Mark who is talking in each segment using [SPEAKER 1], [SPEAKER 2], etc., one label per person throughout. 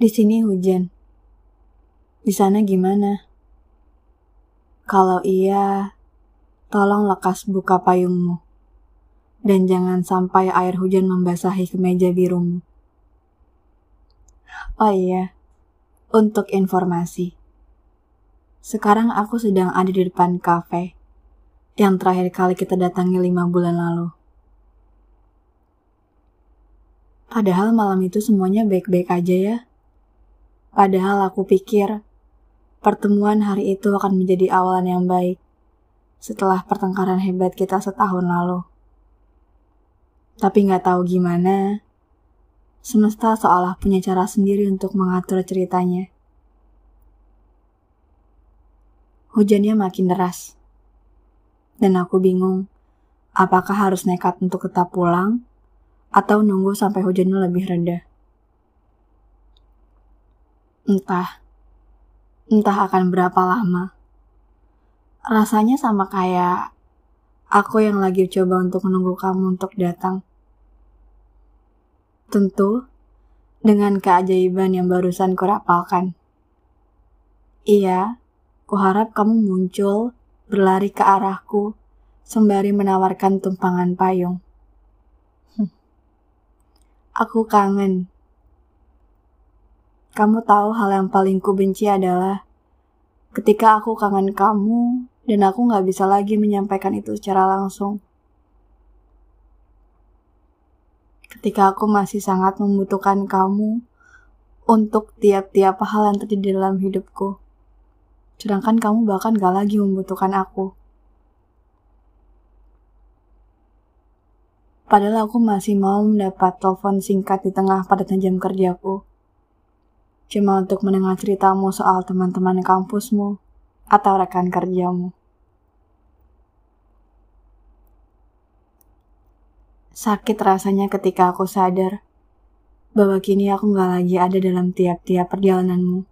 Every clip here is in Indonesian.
[SPEAKER 1] Di sini hujan. Di sana gimana? Kalau iya, tolong lekas buka payungmu. Dan jangan sampai air hujan membasahi kemeja birumu. Oh iya, untuk informasi. Sekarang aku sedang ada di depan kafe yang terakhir kali kita datangi lima bulan lalu. Padahal malam itu semuanya baik-baik aja ya. Padahal aku pikir pertemuan hari itu akan menjadi awalan yang baik setelah pertengkaran hebat kita setahun lalu. Tapi nggak tahu gimana, semesta seolah punya cara sendiri untuk mengatur ceritanya. Hujannya makin deras, dan aku bingung apakah harus nekat untuk tetap pulang atau nunggu sampai hujannya lebih reda. Entah, entah akan berapa lama. Rasanya sama kayak aku yang lagi coba untuk menunggu kamu untuk datang. Tentu, dengan keajaiban yang barusan kurapalkan. Iya, kuharap kamu muncul, berlari ke arahku, sembari menawarkan tumpangan payung. Aku kangen. Kamu tahu hal yang paling kubenci adalah ketika aku kangen kamu dan aku nggak bisa lagi menyampaikan itu secara langsung. Ketika aku masih sangat membutuhkan kamu untuk tiap-tiap hal yang terjadi dalam hidupku. Sedangkan kamu bahkan gak lagi membutuhkan aku. Padahal aku masih mau mendapat telepon singkat di tengah padatnya jam kerjaku. Cuma untuk mendengar ceritamu soal teman-teman kampusmu atau rekan kerjamu. Sakit rasanya ketika aku sadar bahwa kini aku gak lagi ada dalam tiap-tiap perjalananmu.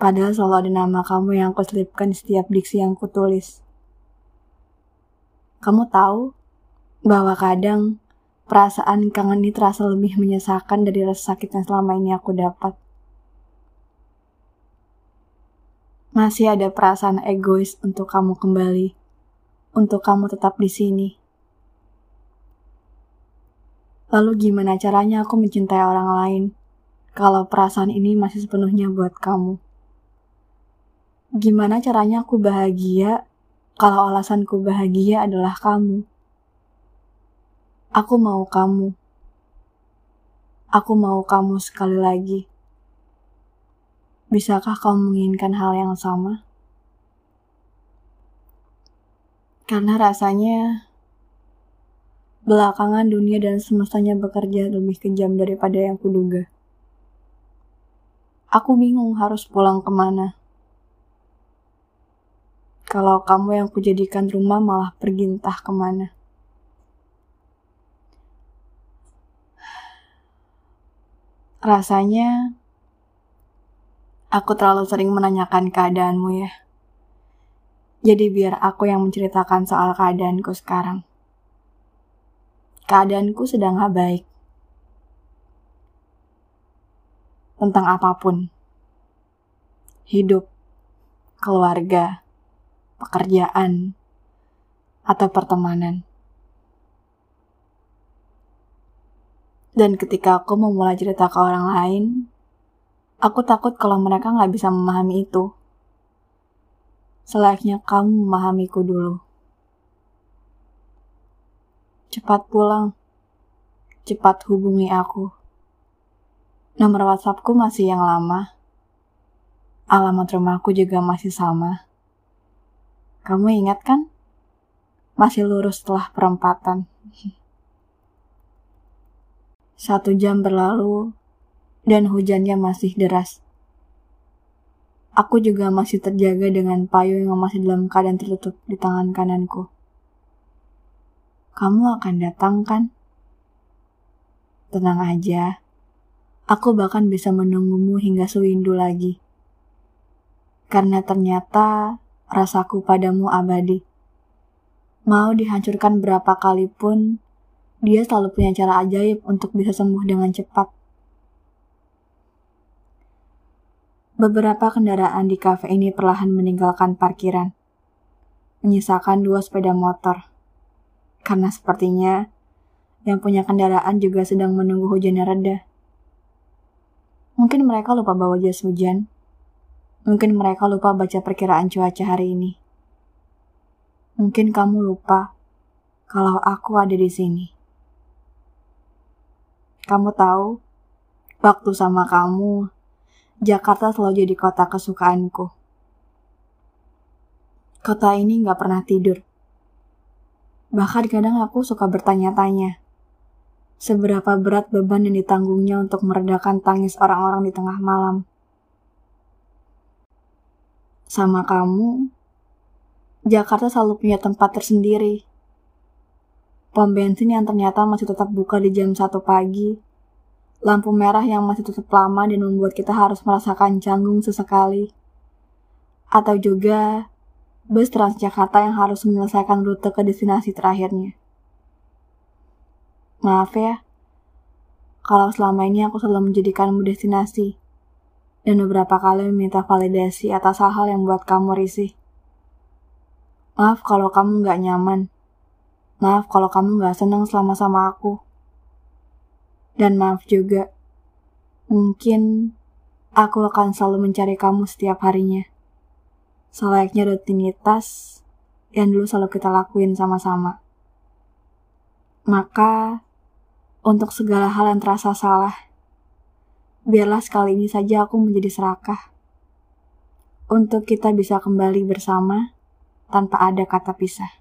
[SPEAKER 1] Padahal selalu ada nama kamu yang aku selipkan di setiap diksi yang kutulis. Kamu tahu, bahwa kadang perasaan kangen ini terasa lebih menyesakan dari rasa sakit yang selama ini aku dapat. Masih ada perasaan egois untuk kamu kembali, untuk kamu tetap di sini. Lalu gimana caranya aku mencintai orang lain kalau perasaan ini masih sepenuhnya buat kamu? Gimana caranya aku bahagia kalau alasanku bahagia adalah kamu? Aku mau kamu. Aku mau kamu sekali lagi. Bisakah kamu menginginkan hal yang sama? Karena rasanya belakangan dunia dan semestanya bekerja lebih kejam daripada yang kuduga. Aku bingung harus pulang ke mana. Kalau kamu yang kujadikan rumah malah pergi entah ke mana. Rasanya aku terlalu sering menanyakan keadaanmu ya. Jadi biar aku yang menceritakan soal keadaanku sekarang. Keadaanku sedang gak baik. Tentang apa pun. Hidup, keluarga, pekerjaan, atau pertemanan. Dan ketika aku memulai cerita ke orang lain, aku takut kalau mereka nggak bisa memahami itu. Selayaknya kamu memahamiku dulu. Cepat pulang. Cepat hubungi aku. Nomor WhatsAppku masih yang lama. Alamat rumahku juga masih sama. Kamu ingat kan? Masih lurus setelah perempatan. Satu jam berlalu, dan hujannya masih deras. Aku juga masih terjaga dengan payung yang masih dalam keadaan tertutup di tangan kananku. Kamu akan datang kan? Tenang aja, aku bahkan bisa menunggumu hingga sewindu lagi. Karena ternyata rasaku padamu abadi. Mau dihancurkan berapa kali pun, dia selalu punya cara ajaib untuk bisa sembuh dengan cepat. Beberapa kendaraan di kafe ini perlahan meninggalkan parkiran, menyisakan dua sepeda motor. Karena sepertinya yang punya kendaraan juga sedang menunggu hujannya reda. Mungkin mereka lupa bawa jas hujan. Mungkin mereka lupa baca perkiraan cuaca hari ini. Mungkin kamu lupa kalau aku ada di sini. Kamu tahu, waktu sama kamu Jakarta selalu jadi kota kesukaanku. Kota ini gak pernah tidur. Bahkan kadang aku suka bertanya-tanya, seberapa berat beban yang ditanggungnya untuk meredakan tangis orang-orang di tengah malam. Sama kamu, Jakarta selalu punya tempat tersendiri. Pom bensin yang ternyata masih tetap buka di jam 1 pagi lampu merah yang masih tutup lama dan membuat kita harus merasakan canggung sesekali. Atau juga bus Transjakarta yang harus menyelesaikan rute ke destinasi terakhirnya. Maaf ya, kalau selama ini aku selalu menjadikanmu destinasi, dan beberapa kali meminta validasi atas hal-hal yang membuat kamu risih. Maaf kalau kamu nggak nyaman. Maaf kalau kamu nggak senang selama sama aku. Dan maaf juga, mungkin aku akan selalu mencari kamu setiap harinya. Selayaknya rutinitas yang dulu selalu kita lakuin sama-sama. Maka, untuk segala hal yang terasa salah, biarlah sekali ini saja aku menjadi serakah. Untuk kita bisa kembali bersama tanpa ada kata pisah.